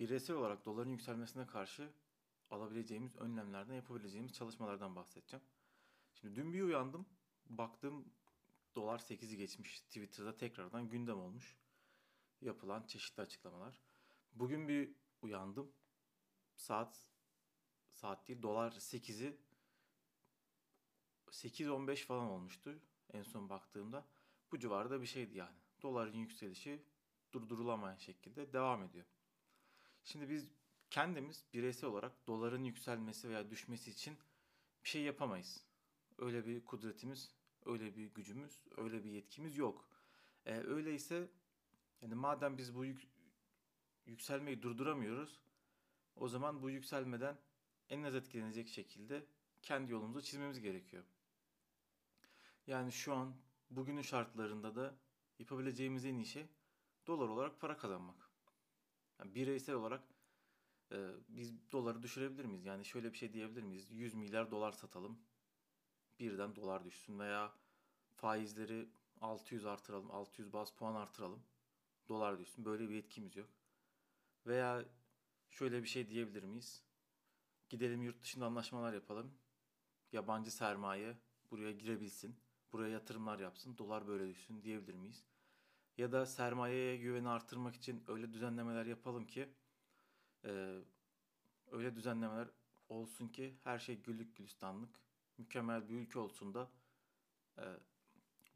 bireysel olarak doların yükselmesine karşı alabileceğimiz önlemlerden yapabileceğimiz çalışmalardan bahsedeceğim. Şimdi dün bir uyandım. Baktım dolar 8'i geçmiş. Twitter'da tekrardan gündem olmuş. Yapılan çeşitli açıklamalar. Bugün bir uyandım. Saat saat değil dolar 8'i 8-15 falan olmuştu en son baktığımda. Bu civarda bir şeydi yani. Doların yükselişi durdurulamayan şekilde devam ediyor. Şimdi biz kendimiz bireysel olarak doların yükselmesi veya düşmesi için bir şey yapamayız. Öyle bir kudretimiz, öyle bir gücümüz, öyle bir yetkimiz yok. Ee, öyleyse yani madem biz bu yük, yükselmeyi durduramıyoruz, o zaman bu yükselmeden en az etkilenecek şekilde kendi yolumuzu çizmemiz gerekiyor. Yani şu an bugünün şartlarında da yapabileceğimiz en iyi şey dolar olarak para kazanmak. Yani bireysel olarak e, biz doları düşürebilir miyiz? Yani şöyle bir şey diyebilir miyiz? 100 milyar dolar satalım. Birden dolar düşsün veya faizleri 600 artıralım. 600 baz puan artıralım. Dolar düşsün. Böyle bir yetkimiz yok. Veya şöyle bir şey diyebilir miyiz? Gidelim yurt dışında anlaşmalar yapalım. Yabancı sermaye buraya girebilsin. Buraya yatırımlar yapsın. Dolar böyle düşsün diyebilir miyiz? Ya da sermayeye güveni artırmak için öyle düzenlemeler yapalım ki e, öyle düzenlemeler olsun ki her şey güllük gülistanlık mükemmel bir ülke olsun da e,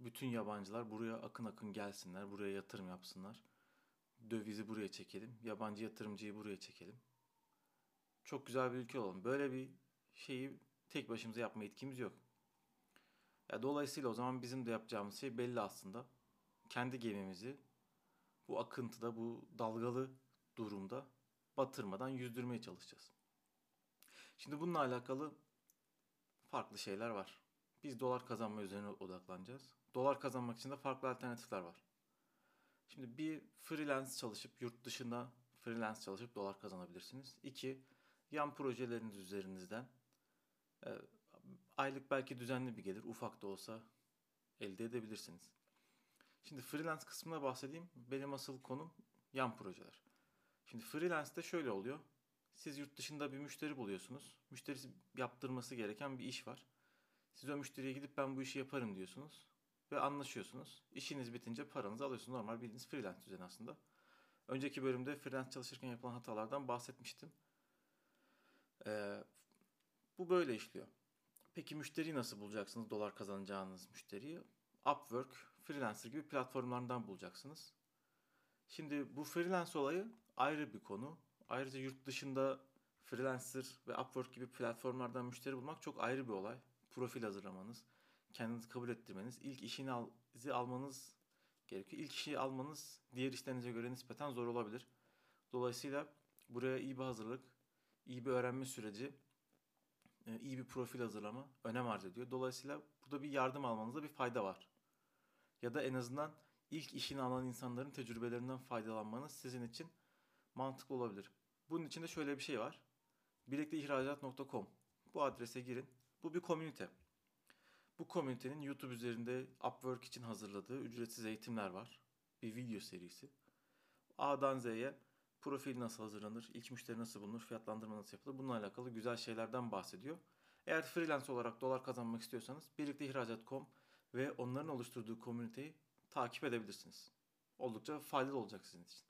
bütün yabancılar buraya akın akın gelsinler, buraya yatırım yapsınlar. Dövizi buraya çekelim, yabancı yatırımcıyı buraya çekelim. Çok güzel bir ülke olalım. Böyle bir şeyi tek başımıza yapma etkimiz yok. Ya dolayısıyla o zaman bizim de yapacağımız şey belli aslında. Kendi gemimizi bu akıntıda, bu dalgalı durumda batırmadan yüzdürmeye çalışacağız. Şimdi bununla alakalı farklı şeyler var. Biz dolar kazanma üzerine odaklanacağız. Dolar kazanmak için de farklı alternatifler var. Şimdi bir freelance çalışıp yurt dışında freelance çalışıp dolar kazanabilirsiniz. İki, yan projeleriniz üzerinizden e, aylık belki düzenli bir gelir ufak da olsa elde edebilirsiniz. Şimdi freelance kısmına bahsedeyim. Benim asıl konum yan projeler. Şimdi freelance'de şöyle oluyor. Siz yurt dışında bir müşteri buluyorsunuz. Müşterisi yaptırması gereken bir iş var. Siz o müşteriye gidip ben bu işi yaparım diyorsunuz. Ve anlaşıyorsunuz. İşiniz bitince paranızı alıyorsunuz. Normal bildiğiniz freelance düzeni aslında. Önceki bölümde freelance çalışırken yapılan hatalardan bahsetmiştim. Ee, bu böyle işliyor. Peki müşteriyi nasıl bulacaksınız? Dolar kazanacağınız müşteriyi. Upwork, Freelancer gibi platformlardan bulacaksınız. Şimdi bu freelance olayı ayrı bir konu. Ayrıca yurt dışında freelancer ve Upwork gibi platformlardan müşteri bulmak çok ayrı bir olay. Profil hazırlamanız, kendinizi kabul ettirmeniz, ilk işini al, almanız gerekiyor. İlk işi almanız diğer işlerinize göre nispeten zor olabilir. Dolayısıyla buraya iyi bir hazırlık, iyi bir öğrenme süreci, e, iyi bir profil hazırlama önem arz ediyor. Dolayısıyla burada bir yardım almanızda bir fayda var. Ya da en azından ilk işini alan insanların tecrübelerinden faydalanmanız sizin için mantıklı olabilir. Bunun için de şöyle bir şey var. Birlikteihracat.com Bu adrese girin. Bu bir komünite. Bu komünitenin YouTube üzerinde Upwork için hazırladığı ücretsiz eğitimler var. Bir video serisi. A'dan Z'ye profil nasıl hazırlanır, ilk müşteri nasıl bulunur, fiyatlandırma nasıl yapılır bununla alakalı güzel şeylerden bahsediyor. Eğer freelance olarak dolar kazanmak istiyorsanız birlikteihracat.com ve onların oluşturduğu komüniteyi takip edebilirsiniz. Oldukça faydalı olacak sizin için.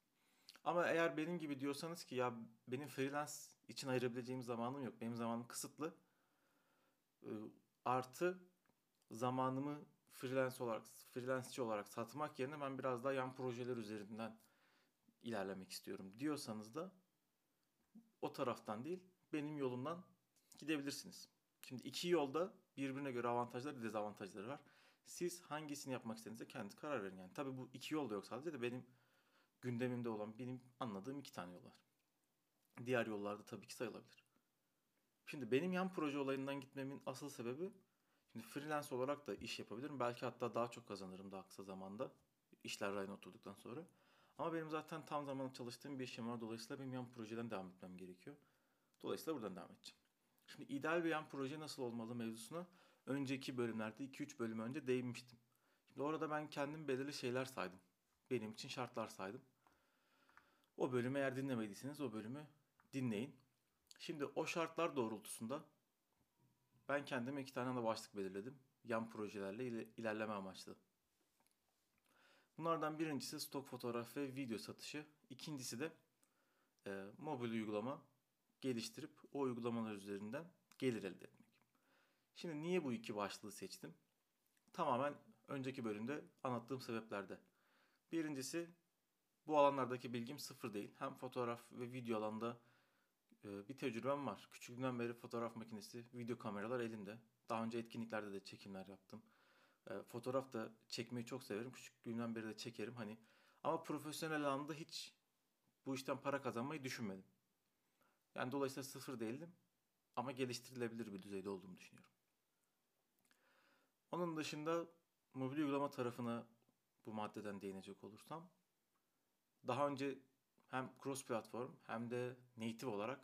Ama eğer benim gibi diyorsanız ki ya benim freelance için ayırabileceğim zamanım yok. Benim zamanım kısıtlı. Artı zamanımı freelance olarak, freelanceçi olarak satmak yerine ben biraz daha yan projeler üzerinden ilerlemek istiyorum diyorsanız da o taraftan değil benim yolumdan gidebilirsiniz. Şimdi iki yolda birbirine göre avantajları dezavantajları var. Siz hangisini yapmak istediğinize kendi karar verin. Yani tabii bu iki yol da yok sadece de benim gündemimde olan benim anladığım iki tane yol var. Diğer yollarda tabii ki sayılabilir. Şimdi benim yan proje olayından gitmemin asıl sebebi şimdi freelance olarak da iş yapabilirim. Belki hatta daha çok kazanırım daha kısa zamanda. işler rayına oturduktan sonra. Ama benim zaten tam zamanlı çalıştığım bir işim var. Dolayısıyla benim yan projeden devam etmem gerekiyor. Dolayısıyla buradan devam edeceğim. Şimdi ideal bir yan proje nasıl olmalı mevzusuna önceki bölümlerde 2-3 bölüm önce değinmiştim. Şimdi orada ben kendim belirli şeyler saydım. Benim için şartlar saydım. O bölümü eğer dinlemediyseniz o bölümü dinleyin. Şimdi o şartlar doğrultusunda ben kendime iki tane de başlık belirledim. Yan projelerle ile, ilerleme amaçlı. Bunlardan birincisi stok fotoğraf ve video satışı. İkincisi de e, mobil uygulama geliştirip o uygulamalar üzerinden gelir elde etmek. Şimdi niye bu iki başlığı seçtim? Tamamen önceki bölümde anlattığım sebeplerde. Birincisi bu alanlardaki bilgim sıfır değil. Hem fotoğraf ve video alanda e, bir tecrübem var. Küçüklüğümden beri fotoğraf makinesi, video kameralar elimde. Daha önce etkinliklerde de çekimler yaptım. E, fotoğraf da çekmeyi çok severim. Küçüklüğümden beri de çekerim. Hani ama profesyonel alanda hiç bu işten para kazanmayı düşünmedim. Yani dolayısıyla sıfır değildim ama geliştirilebilir bir düzeyde olduğumu düşünüyorum. Onun dışında mobil uygulama tarafına bu maddeden değinecek olursam daha önce hem cross platform hem de native olarak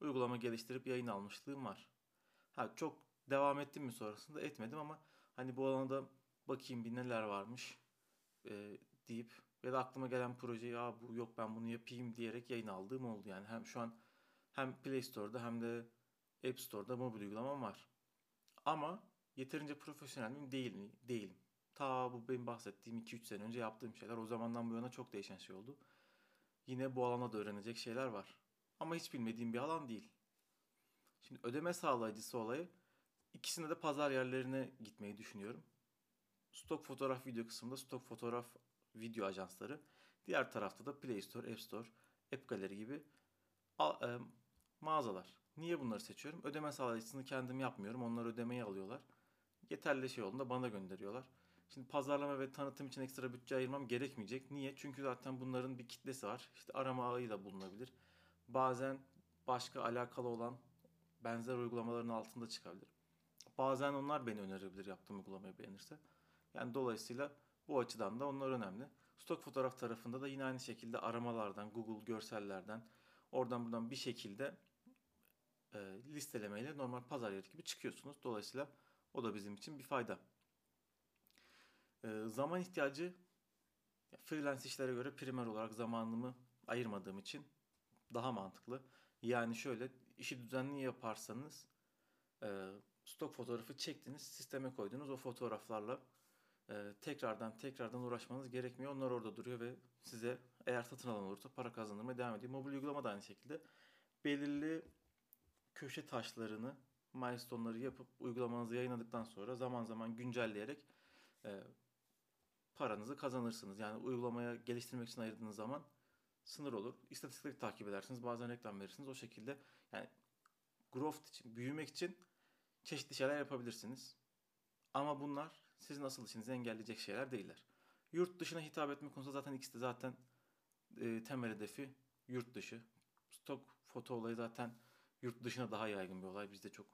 uygulama geliştirip yayın almışlığım var. Ha çok devam ettim mi sonrasında etmedim ama hani bu alanda bakayım bir neler varmış e, deyip ya da aklıma gelen projeyi ya bu yok ben bunu yapayım diyerek yayın aldığım oldu yani hem şu an hem Play Store'da hem de App Store'da mobil uygulamam var. Ama yeterince profesyonel miyim? Değil mi? Değilim. Ta bu benim bahsettiğim 2-3 sene önce yaptığım şeyler. O zamandan bu yana çok değişen şey oldu. Yine bu alana da öğrenecek şeyler var. Ama hiç bilmediğim bir alan değil. Şimdi ödeme sağlayıcısı olayı ikisinde de pazar yerlerine gitmeyi düşünüyorum. Stok fotoğraf video kısmında stok fotoğraf video ajansları. Diğer tarafta da Play Store, App Store, App Gallery gibi e, mağazalar. Niye bunları seçiyorum? Ödeme sağlayıcısını kendim yapmıyorum. Onlar ödemeyi alıyorlar. Yeterli şey olduğunda bana gönderiyorlar. Şimdi pazarlama ve tanıtım için ekstra bütçe ayırmam gerekmeyecek. Niye? Çünkü zaten bunların bir kitlesi var. İşte arama ağı da bulunabilir. Bazen başka alakalı olan benzer uygulamaların altında çıkabilir. Bazen onlar beni önerebilir yaptığım uygulamayı beğenirse. Yani dolayısıyla bu açıdan da onlar önemli. Stok fotoğraf tarafında da yine aynı şekilde aramalardan, Google görsellerden, oradan buradan bir şekilde e, listelemeyle normal pazar yeri gibi çıkıyorsunuz. Dolayısıyla o da bizim için bir fayda. E, zaman ihtiyacı freelance işlere göre primer olarak zamanımı ayırmadığım için daha mantıklı. Yani şöyle işi düzenli yaparsanız e, stok fotoğrafı çektiniz, sisteme koydunuz o fotoğraflarla e, tekrardan tekrardan uğraşmanız gerekmiyor. Onlar orada duruyor ve size eğer satın alan olursa para kazandırmaya devam ediyor. Mobil uygulama da aynı şekilde belirli köşe taşlarını, milestone'ları yapıp uygulamanızı yayınladıktan sonra zaman zaman güncelleyerek e, paranızı kazanırsınız. Yani uygulamaya geliştirmek için ayırdığınız zaman sınır olur. İstatistikleri takip edersiniz. Bazen reklam verirsiniz. O şekilde yani growth için, büyümek için çeşitli şeyler yapabilirsiniz. Ama bunlar sizin asıl işinizi engelleyecek şeyler değiller. Yurt dışına hitap etme konusunda zaten ikisi de zaten e, temel hedefi yurt dışı. Stok foto olayı zaten yurt dışına daha yaygın bir olay. Bizde çok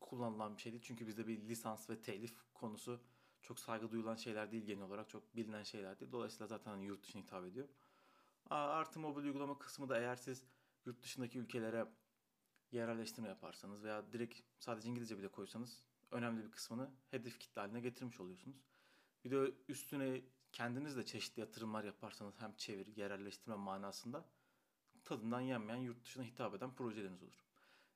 kullanılan bir şey değil. Çünkü bizde bir lisans ve telif konusu çok saygı duyulan şeyler değil genel olarak. Çok bilinen şeyler değil. Dolayısıyla zaten hani yurt dışına hitap ediyor. Artı mobil uygulama kısmı da eğer siz yurt dışındaki ülkelere yerelleştirme yaparsanız veya direkt sadece İngilizce bile koysanız önemli bir kısmını hedef kitle haline getirmiş oluyorsunuz. Bir de üstüne kendiniz de çeşitli yatırımlar yaparsanız hem çeviri, yerelleştirme manasında tadından yenmeyen yurt dışına hitap eden projeleriniz olur.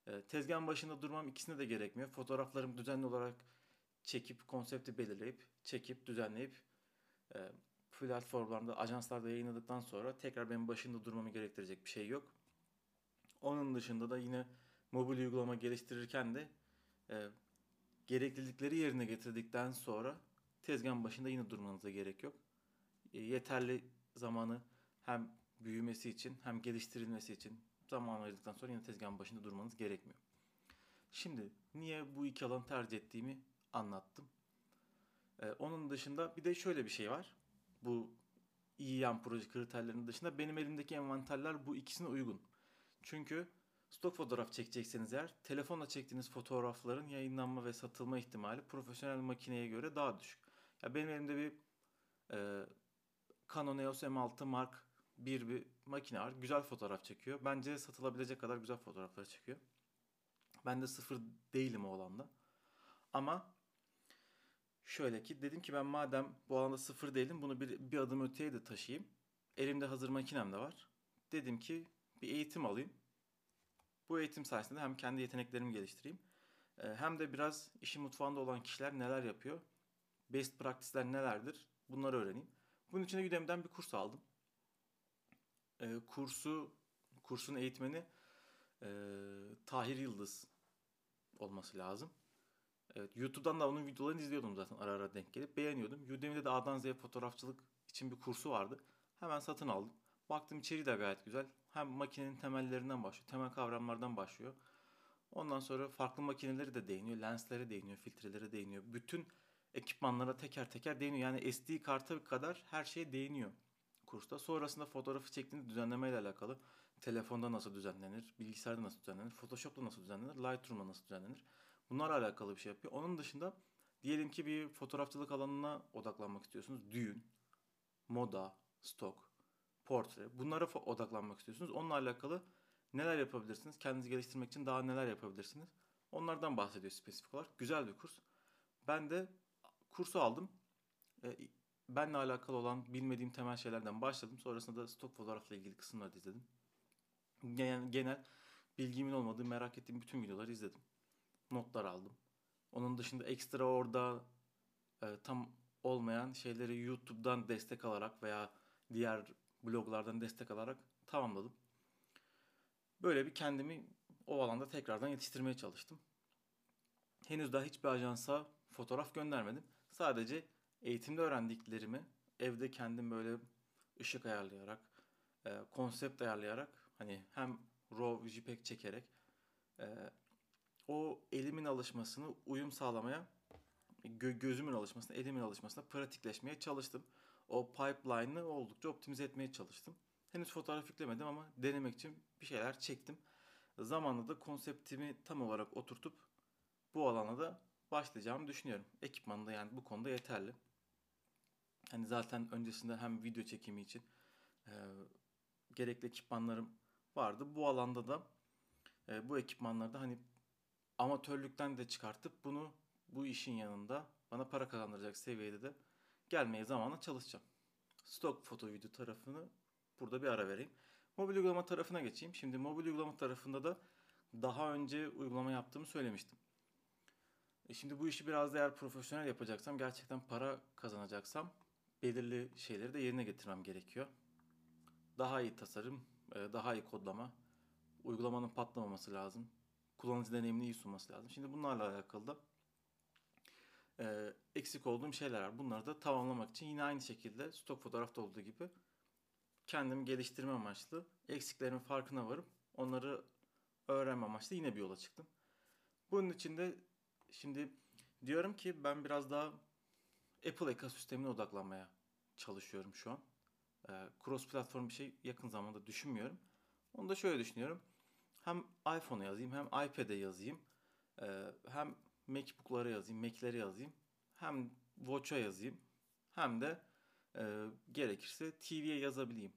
E, tezgahın başında durmam ikisine de gerekmiyor. Fotoğraflarımı düzenli olarak çekip konsepti belirleyip, çekip, düzenleyip e, platformlarda, ajanslarda yayınladıktan sonra tekrar benim başında durmamı gerektirecek bir şey yok. Onun dışında da yine mobil uygulama geliştirirken de e, gereklilikleri yerine getirdikten sonra tezgahın başında yine durmanıza gerek yok. E, yeterli zamanı hem büyümesi için hem geliştirilmesi için zaman ayırdıktan sonra yine tezgahın başında durmanız gerekmiyor. Şimdi niye bu iki alanı tercih ettiğimi anlattım. Ee, onun dışında bir de şöyle bir şey var. Bu iyi yan proje kriterlerinin dışında benim elimdeki envanterler bu ikisine uygun. Çünkü stok fotoğraf çekecekseniz eğer telefonla çektiğiniz fotoğrafların yayınlanma ve satılma ihtimali profesyonel makineye göre daha düşük. Ya benim elimde bir e, Canon EOS M6 Mark bir bir makine var. Güzel fotoğraf çekiyor. Bence satılabilecek kadar güzel fotoğraflar çekiyor. Ben de sıfır değilim o alanda. Ama şöyle ki dedim ki ben madem bu alanda sıfır değilim bunu bir, bir adım öteye de taşıyayım. Elimde hazır makinem de var. dedim ki bir eğitim alayım. Bu eğitim sayesinde hem kendi yeteneklerimi geliştireyim e, hem de biraz işin mutfağında olan kişiler neler yapıyor, best practice'ler nelerdir bunları öğreneyim. Bunun için de Udemy'den bir kurs aldım. E, kursu, kursun eğitmeni e, Tahir Yıldız olması lazım. Evet, YouTube'dan da onun videolarını izliyordum zaten ara ara denk gelip beğeniyordum. Udemy'de de A'dan Z'ye fotoğrafçılık için bir kursu vardı. Hemen satın aldım. Baktım içeriği de gayet güzel. Hem makinenin temellerinden başlıyor, temel kavramlardan başlıyor. Ondan sonra farklı makineleri de değiniyor, lenslere değiniyor, filtrelere değiniyor. Bütün ekipmanlara teker teker değiniyor. Yani SD kartı kadar her şeye değiniyor kursta. Sonrasında fotoğrafı çektiğinde düzenlemeyle alakalı. Telefonda nasıl düzenlenir, bilgisayarda nasıl düzenlenir, Photoshop'ta nasıl düzenlenir, Lightroom'da nasıl düzenlenir. Bunlarla alakalı bir şey yapıyor. Onun dışında diyelim ki bir fotoğrafçılık alanına odaklanmak istiyorsunuz. Düğün, moda, stok, portre. Bunlara odaklanmak istiyorsunuz. Onunla alakalı neler yapabilirsiniz? Kendinizi geliştirmek için daha neler yapabilirsiniz? Onlardan bahsediyor spesifik olarak. Güzel bir kurs. Ben de kursu aldım. E, benle alakalı olan bilmediğim temel şeylerden başladım. Sonrasında da stok fotoğrafla ilgili kısımları izledim. Genel, genel bilgimin olmadığı, merak ettiğim bütün videoları izledim. Notlar aldım. Onun dışında ekstra orada e, tam olmayan şeyleri YouTube'dan destek alarak veya diğer bloglardan destek alarak tamamladım. Böyle bir kendimi o alanda tekrardan yetiştirmeye çalıştım. Henüz daha hiçbir ajansa fotoğraf göndermedim. Sadece eğitimde öğrendiklerimi evde kendim böyle ışık ayarlayarak, e, konsept ayarlayarak hani hem RAW, JPEG çekerek e, o elimin alışmasını uyum sağlamaya, gö- gözümün alışmasına, elimin alışmasına pratikleşmeye çalıştım. O pipeline'ı oldukça optimize etmeye çalıştım. Henüz fotoğraf yüklemedim ama denemek için bir şeyler çektim. Zamanla da konseptimi tam olarak oturtup bu alana da başlayacağımı düşünüyorum. Ekipman da yani bu konuda yeterli. Hani zaten öncesinde hem video çekimi için e, gerekli ekipmanlarım vardı. Bu alanda da e, bu ekipmanlarda hani amatörlükten de çıkartıp bunu bu işin yanında bana para kazandıracak seviyede de gelmeye zamanla çalışacağım. Stok foto video tarafını burada bir ara vereyim. Mobil uygulama tarafına geçeyim. Şimdi mobil uygulama tarafında da daha önce uygulama yaptığımı söylemiştim. E şimdi bu işi biraz da eğer profesyonel yapacaksam, gerçekten para kazanacaksam belirli şeyleri de yerine getirmem gerekiyor. Daha iyi tasarım, e, daha iyi kodlama, uygulamanın patlamaması lazım. Kullanıcı deneyimini iyi sunması lazım. Şimdi bunlarla alakalı da e, eksik olduğum şeyler var. Bunları da tamamlamak için yine aynı şekilde stok fotoğrafta olduğu gibi kendimi geliştirme amaçlı eksiklerimin farkına varıp onları öğrenme amaçlı yine bir yola çıktım. Bunun için de şimdi diyorum ki ben biraz daha Apple ekosistemine odaklanmaya çalışıyorum şu an. Ee, cross platform bir şey yakın zamanda düşünmüyorum. Onu da şöyle düşünüyorum. Hem iPhone'a yazayım hem iPad'e yazayım. Ee, hem MacBook'lara yazayım, Mac'lere yazayım. Hem Watch'a yazayım. Hem de e, gerekirse TV'ye yazabileyim.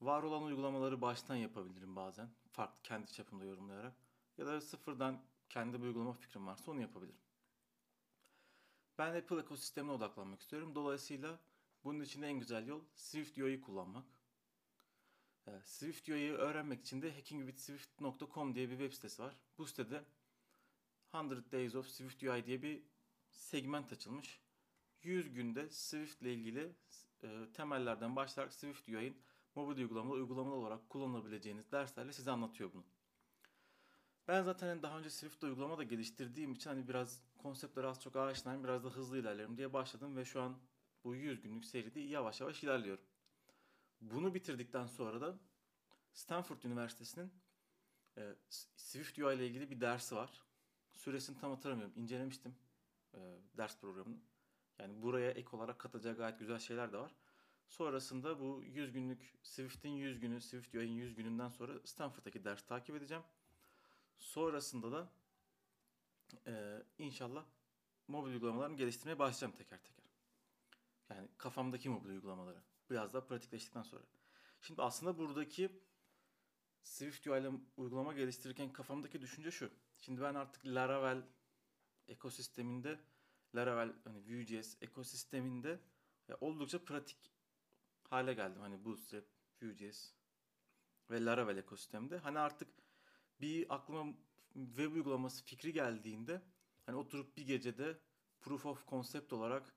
Var olan uygulamaları baştan yapabilirim bazen. Farklı kendi çapımda yorumlayarak. Ya da sıfırdan kendi bir uygulama fikrim varsa onu yapabilirim. Ben Apple ekosistemine odaklanmak istiyorum. Dolayısıyla bunun için en güzel yol SwiftUI'yi kullanmak. Ee, SwiftUI'yi öğrenmek için de hackingwithswift.com diye bir web sitesi var. Bu sitede 100 Days of SwiftUI diye bir segment açılmış. 100 günde Swift ile ilgili e, temellerden başlayarak SwiftUI'nin mobil uygulamalı uygulamalı olarak kullanabileceğiniz derslerle size anlatıyor bunu. Ben zaten daha önce Swift uygulama da geliştirdiğim için hani biraz konseptlere az çok aşinayım, biraz da hızlı ilerlerim diye başladım ve şu an bu 100 günlük seride yavaş yavaş ilerliyorum. Bunu bitirdikten sonra da Stanford Üniversitesi'nin e, Swift UI ile ilgili bir dersi var. Süresini tam hatırlamıyorum. İncelemiştim e, ders programını. Yani buraya ek olarak katacağı gayet güzel şeyler de var. Sonrasında bu 100 günlük Swift'in 100 günü, Swift UI'nin 100 gününden sonra Stanford'daki ders takip edeceğim. Sonrasında da e, inşallah mobil uygulamalarımı geliştirmeye başlayacağım teker teker. Yani kafamdaki mobil uygulamaları. Biraz daha pratikleştikten sonra. Şimdi aslında buradaki Swift UI uygulama geliştirirken kafamdaki düşünce şu. Şimdi ben artık Laravel ekosisteminde Laravel hani Vue.js ekosisteminde oldukça pratik hale geldim. Hani Bootstrap, Vue.js ve Laravel ekosistemde. Hani artık bir aklıma web uygulaması fikri geldiğinde hani oturup bir gecede proof of concept olarak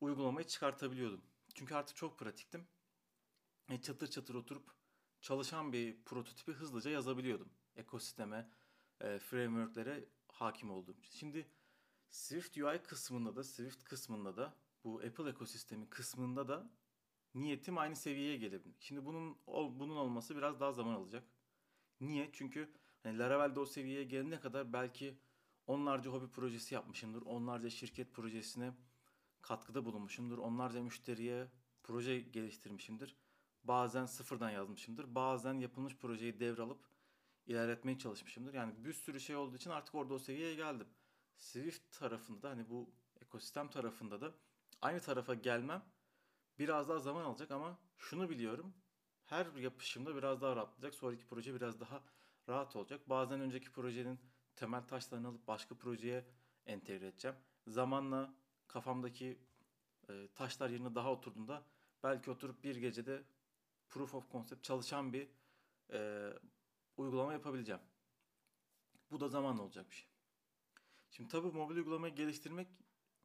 uygulamayı çıkartabiliyordum. Çünkü artık çok pratiktim. E, çatır çatır oturup çalışan bir prototipi hızlıca yazabiliyordum. Ekosisteme, e, frameworklere hakim için. Şimdi Swift UI kısmında da, Swift kısmında da, bu Apple ekosistemi kısmında da niyetim aynı seviyeye gelebilmek. Şimdi bunun bunun olması biraz daha zaman alacak. Niye? Çünkü hani Laravel'de o seviyeye gelene kadar belki onlarca hobi projesi yapmışımdır. Onlarca şirket projesine katkıda bulunmuşumdur. Onlarca müşteriye proje geliştirmişimdir. Bazen sıfırdan yazmışımdır. Bazen yapılmış projeyi devralıp ilerletmeye çalışmışımdır. Yani bir sürü şey olduğu için artık orada o seviyeye geldim. Swift tarafında da hani bu ekosistem tarafında da aynı tarafa gelmem biraz daha zaman alacak ama şunu biliyorum. Her yapışımda biraz daha rahatlayacak. Sonraki proje biraz daha rahat olacak. Bazen önceki projenin temel taşlarını alıp başka projeye entegre edeceğim. Zamanla kafamdaki e, taşlar yerine daha oturduğunda belki oturup bir gecede proof of concept çalışan bir e, uygulama yapabileceğim. Bu da zamanla olacak bir şey. Şimdi tabii mobil uygulamayı geliştirmek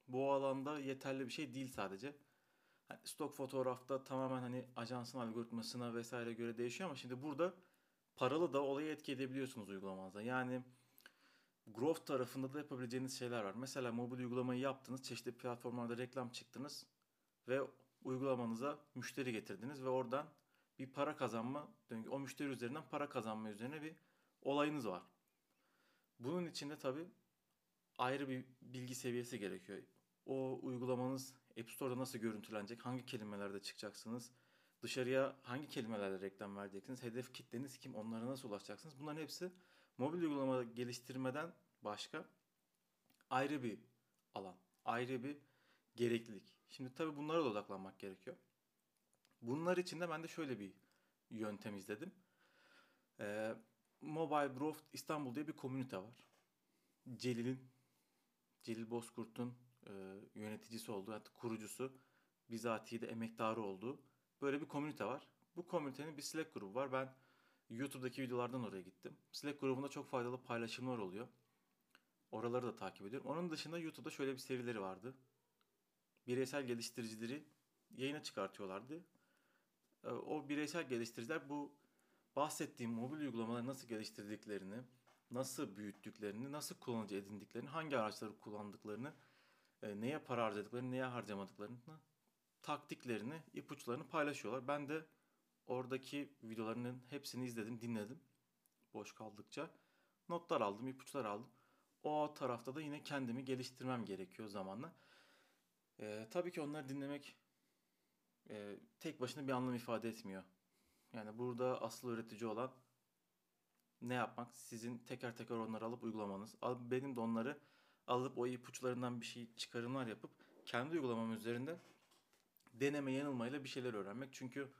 bu alanda yeterli bir şey değil sadece. Yani stok fotoğrafta tamamen hani ajansın algoritmasına vesaire göre değişiyor ama şimdi burada paralı da olayı etki edebiliyorsunuz uygulamanıza. Yani growth tarafında da yapabileceğiniz şeyler var. Mesela mobil uygulamayı yaptınız, çeşitli platformlarda reklam çıktınız ve uygulamanıza müşteri getirdiniz ve oradan bir para kazanma, o müşteri üzerinden para kazanma üzerine bir olayınız var. Bunun içinde tabii ayrı bir bilgi seviyesi gerekiyor. O uygulamanız App Store'da nasıl görüntülenecek, hangi kelimelerde çıkacaksınız, dışarıya hangi kelimelerle reklam vereceksiniz, hedef kitleniz kim, onlara nasıl ulaşacaksınız. Bunların hepsi mobil uygulama geliştirmeden başka ayrı bir alan, ayrı bir gereklilik. Şimdi tabii bunlara da odaklanmak gerekiyor. Bunlar için de ben de şöyle bir yöntem izledim. Ee, Mobile Growth İstanbul diye bir komünite var. Celil'in, Celil Bozkurt'un e, yöneticisi olduğu, hatta kurucusu, bizatihi de emektarı olduğu böyle bir komünite var. Bu komünitenin bir Slack grubu var. Ben YouTube'daki videolardan oraya gittim. Slack grubunda çok faydalı paylaşımlar oluyor. Oraları da takip ediyorum. Onun dışında YouTube'da şöyle bir serileri vardı. Bireysel geliştiricileri yayına çıkartıyorlardı. E, o bireysel geliştiriciler bu bahsettiğim mobil uygulamaları nasıl geliştirdiklerini, nasıl büyüttüklerini, nasıl kullanıcı edindiklerini, hangi araçları kullandıklarını, e, neye para harcadıklarını, neye harcamadıklarını, taktiklerini, ipuçlarını paylaşıyorlar. Ben de oradaki videolarının hepsini izledim, dinledim. Boş kaldıkça. Notlar aldım, ipuçlar aldım. O tarafta da yine kendimi geliştirmem gerekiyor zamanla. Ee, tabii ki onları dinlemek e, tek başına bir anlam ifade etmiyor. Yani burada asıl öğretici olan ne yapmak? Sizin teker teker onları alıp uygulamanız. Benim de onları alıp o ipuçlarından bir şey çıkarımlar yapıp kendi uygulamam üzerinde deneme yanılmayla bir şeyler öğrenmek. Çünkü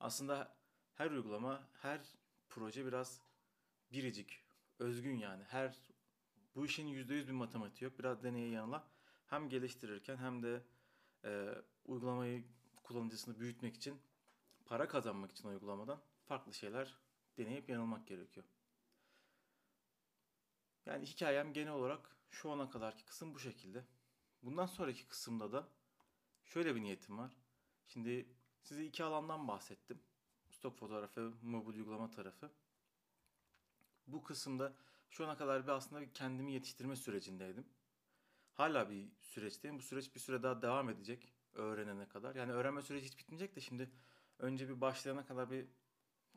aslında her uygulama, her proje biraz biricik, özgün yani. Her bu işin yüzde yüz bir matematiği yok. Biraz deneye yanıla hem geliştirirken hem de e, uygulamayı kullanıcısını büyütmek için para kazanmak için uygulamadan farklı şeyler deneyip yanılmak gerekiyor. Yani hikayem genel olarak şu ana kadarki kısım bu şekilde. Bundan sonraki kısımda da şöyle bir niyetim var. Şimdi size iki alandan bahsettim. Stok fotoğrafı, mobil uygulama tarafı. Bu kısımda şu ana kadar bir aslında kendimi yetiştirme sürecindeydim. Hala bir süreçteyim. Bu süreç bir süre daha devam edecek öğrenene kadar. Yani öğrenme süreci hiç bitmeyecek de şimdi önce bir başlayana kadar bir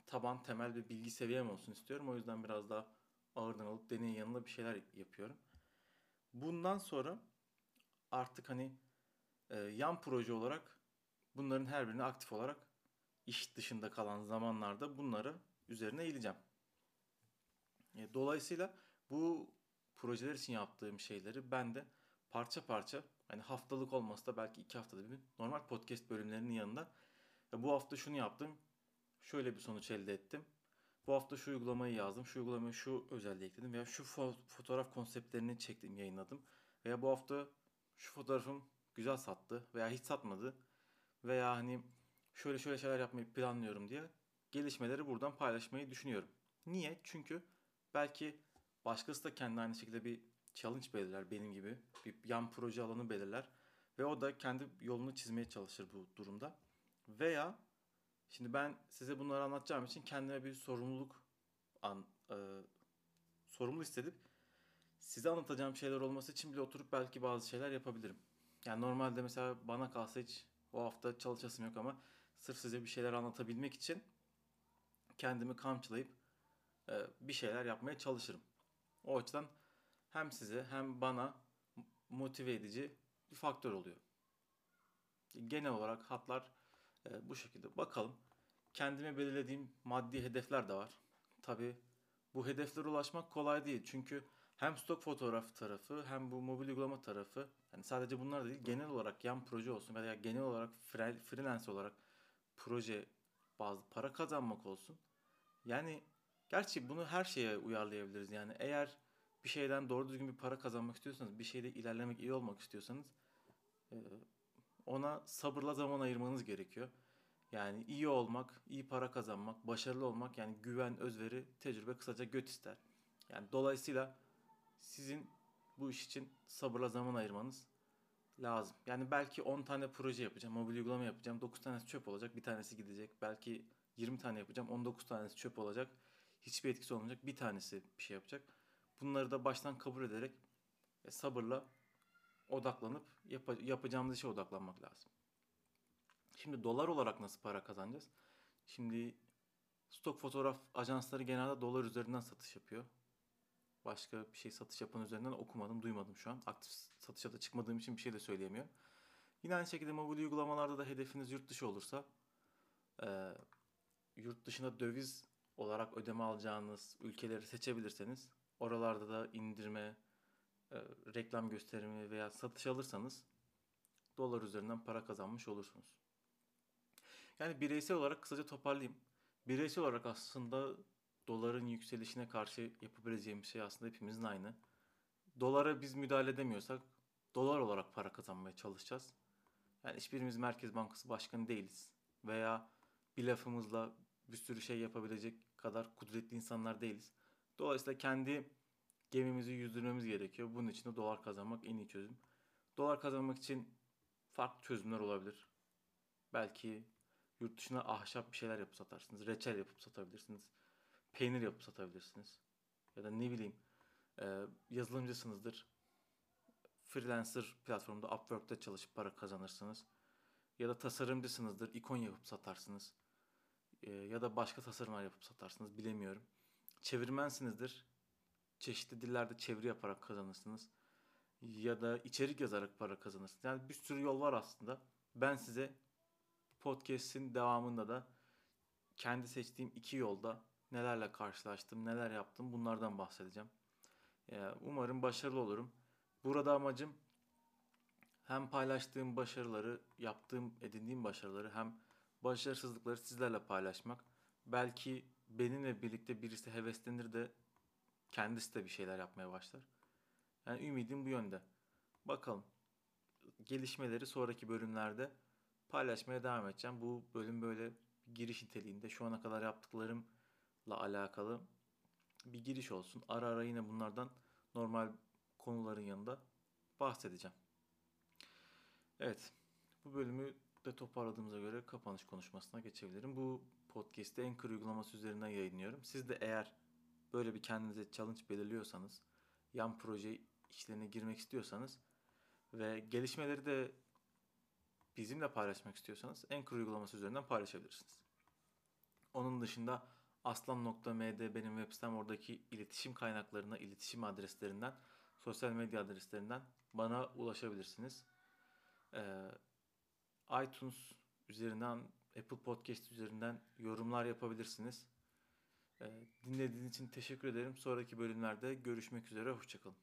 taban, temel bir bilgi seviyem olsun istiyorum. O yüzden biraz daha ağırdan alıp deneyin yanında bir şeyler yapıyorum. Bundan sonra artık hani e, yan proje olarak bunların her birini aktif olarak iş dışında kalan zamanlarda bunları üzerine eğileceğim. E, dolayısıyla bu projeler için yaptığım şeyleri ben de parça parça hani haftalık olmasa da belki iki haftada bir normal podcast bölümlerinin yanında bu hafta şunu yaptım. Şöyle bir sonuç elde ettim. Bu hafta şu uygulamayı yazdım. Şu uygulamayı şu özelliği ekledim. Veya şu fo- fotoğraf konseptlerini çektim, yayınladım. Veya bu hafta şu fotoğrafım güzel sattı veya hiç satmadı. Veya hani şöyle şöyle şeyler yapmayı planlıyorum diye gelişmeleri buradan paylaşmayı düşünüyorum. Niye? Çünkü belki başkası da kendi aynı şekilde bir challenge belirler benim gibi. Bir yan proje alanı belirler. Ve o da kendi yolunu çizmeye çalışır bu durumda. Veya şimdi ben size bunları anlatacağım için kendime bir sorumluluk an, e, sorumlu hissedip size anlatacağım şeyler olması için bile oturup belki bazı şeyler yapabilirim. Yani normalde mesela bana kalsa hiç o hafta çalışasım yok ama sırf size bir şeyler anlatabilmek için kendimi kamçılayıp e, bir şeyler yapmaya çalışırım. O açıdan hem size hem bana motive edici bir faktör oluyor. Genel olarak hatlar e, bu şekilde. Bakalım. Kendime belirlediğim maddi hedefler de var. Tabi bu hedeflere ulaşmak kolay değil. Çünkü hem stok fotoğraf tarafı hem bu mobil uygulama tarafı yani sadece bunlar değil genel olarak yan proje olsun veya genel olarak freelance olarak proje bazı para kazanmak olsun. Yani gerçi bunu her şeye uyarlayabiliriz. Yani eğer bir şeyden doğru düzgün bir para kazanmak istiyorsanız, bir şeyde ilerlemek, iyi olmak istiyorsanız ona sabırla zaman ayırmanız gerekiyor. Yani iyi olmak, iyi para kazanmak, başarılı olmak yani güven, özveri, tecrübe kısaca göt ister. Yani dolayısıyla sizin bu iş için sabırla zaman ayırmanız lazım. Yani belki 10 tane proje yapacağım, mobil uygulama yapacağım. 9 tanesi çöp olacak, bir tanesi gidecek. Belki 20 tane yapacağım, 19 tanesi çöp olacak. Hiçbir etkisi olmayacak, bir tanesi bir şey yapacak. Bunları da baştan kabul ederek ve sabırla odaklanıp yap- yapacağımız işe odaklanmak lazım. Şimdi dolar olarak nasıl para kazanacağız? Şimdi stok fotoğraf ajansları genelde dolar üzerinden satış yapıyor. Başka bir şey satış yapan üzerinden okumadım, duymadım şu an. Aktif satışa da çıkmadığım için bir şey de söyleyemiyorum. Yine aynı şekilde mobil uygulamalarda da hedefiniz yurt dışı olursa e, yurt dışına döviz olarak ödeme alacağınız ülkeleri seçebilirseniz oralarda da indirme, e, reklam gösterimi veya satış alırsanız dolar üzerinden para kazanmış olursunuz. Yani bireysel olarak kısaca toparlayayım. Bireysel olarak aslında doların yükselişine karşı yapabileceğimiz şey aslında hepimizin aynı. Dolara biz müdahale edemiyorsak dolar olarak para kazanmaya çalışacağız. Yani hiçbirimiz Merkez Bankası Başkanı değiliz. Veya bir lafımızla bir sürü şey yapabilecek kadar kudretli insanlar değiliz. Dolayısıyla kendi gemimizi yüzdürmemiz gerekiyor. Bunun için de dolar kazanmak en iyi çözüm. Dolar kazanmak için farklı çözümler olabilir. Belki yurt dışına ahşap bir şeyler yapıp satarsınız. Reçel yapıp satabilirsiniz. Peynir yapıp satabilirsiniz. Ya da ne bileyim e, yazılımcısınızdır. Freelancer platformda Upwork'ta çalışıp para kazanırsınız. Ya da tasarımcısınızdır. ikon yapıp satarsınız. E, ya da başka tasarımlar yapıp satarsınız. Bilemiyorum. Çevirmensinizdir çeşitli dillerde çeviri yaparak kazanırsınız. Ya da içerik yazarak para kazanırsınız. Yani bir sürü yol var aslında. Ben size podcast'in devamında da kendi seçtiğim iki yolda nelerle karşılaştım, neler yaptım bunlardan bahsedeceğim. Umarım başarılı olurum. Burada amacım hem paylaştığım başarıları, yaptığım, edindiğim başarıları hem başarısızlıkları sizlerle paylaşmak. Belki benimle birlikte birisi heveslenir de kendisi de bir şeyler yapmaya başlar. Yani ümidim bu yönde. Bakalım. Gelişmeleri sonraki bölümlerde paylaşmaya devam edeceğim. Bu bölüm böyle giriş niteliğinde şu ana kadar yaptıklarımla alakalı bir giriş olsun. Ara ara yine bunlardan normal konuların yanında bahsedeceğim. Evet. Bu bölümü de toparladığımıza göre kapanış konuşmasına geçebilirim. Bu podcast'i Anchor uygulaması üzerinden yayınlıyorum. Siz de eğer böyle bir kendinize challenge belirliyorsanız, yan proje işlerine girmek istiyorsanız ve gelişmeleri de bizimle paylaşmak istiyorsanız Anchor uygulaması üzerinden paylaşabilirsiniz. Onun dışında aslan.md benim web sitem oradaki iletişim kaynaklarına, iletişim adreslerinden, sosyal medya adreslerinden bana ulaşabilirsiniz. Ee, iTunes üzerinden, Apple Podcast üzerinden yorumlar yapabilirsiniz. Dinlediğiniz için teşekkür ederim. Sonraki bölümlerde görüşmek üzere. Hoşçakalın.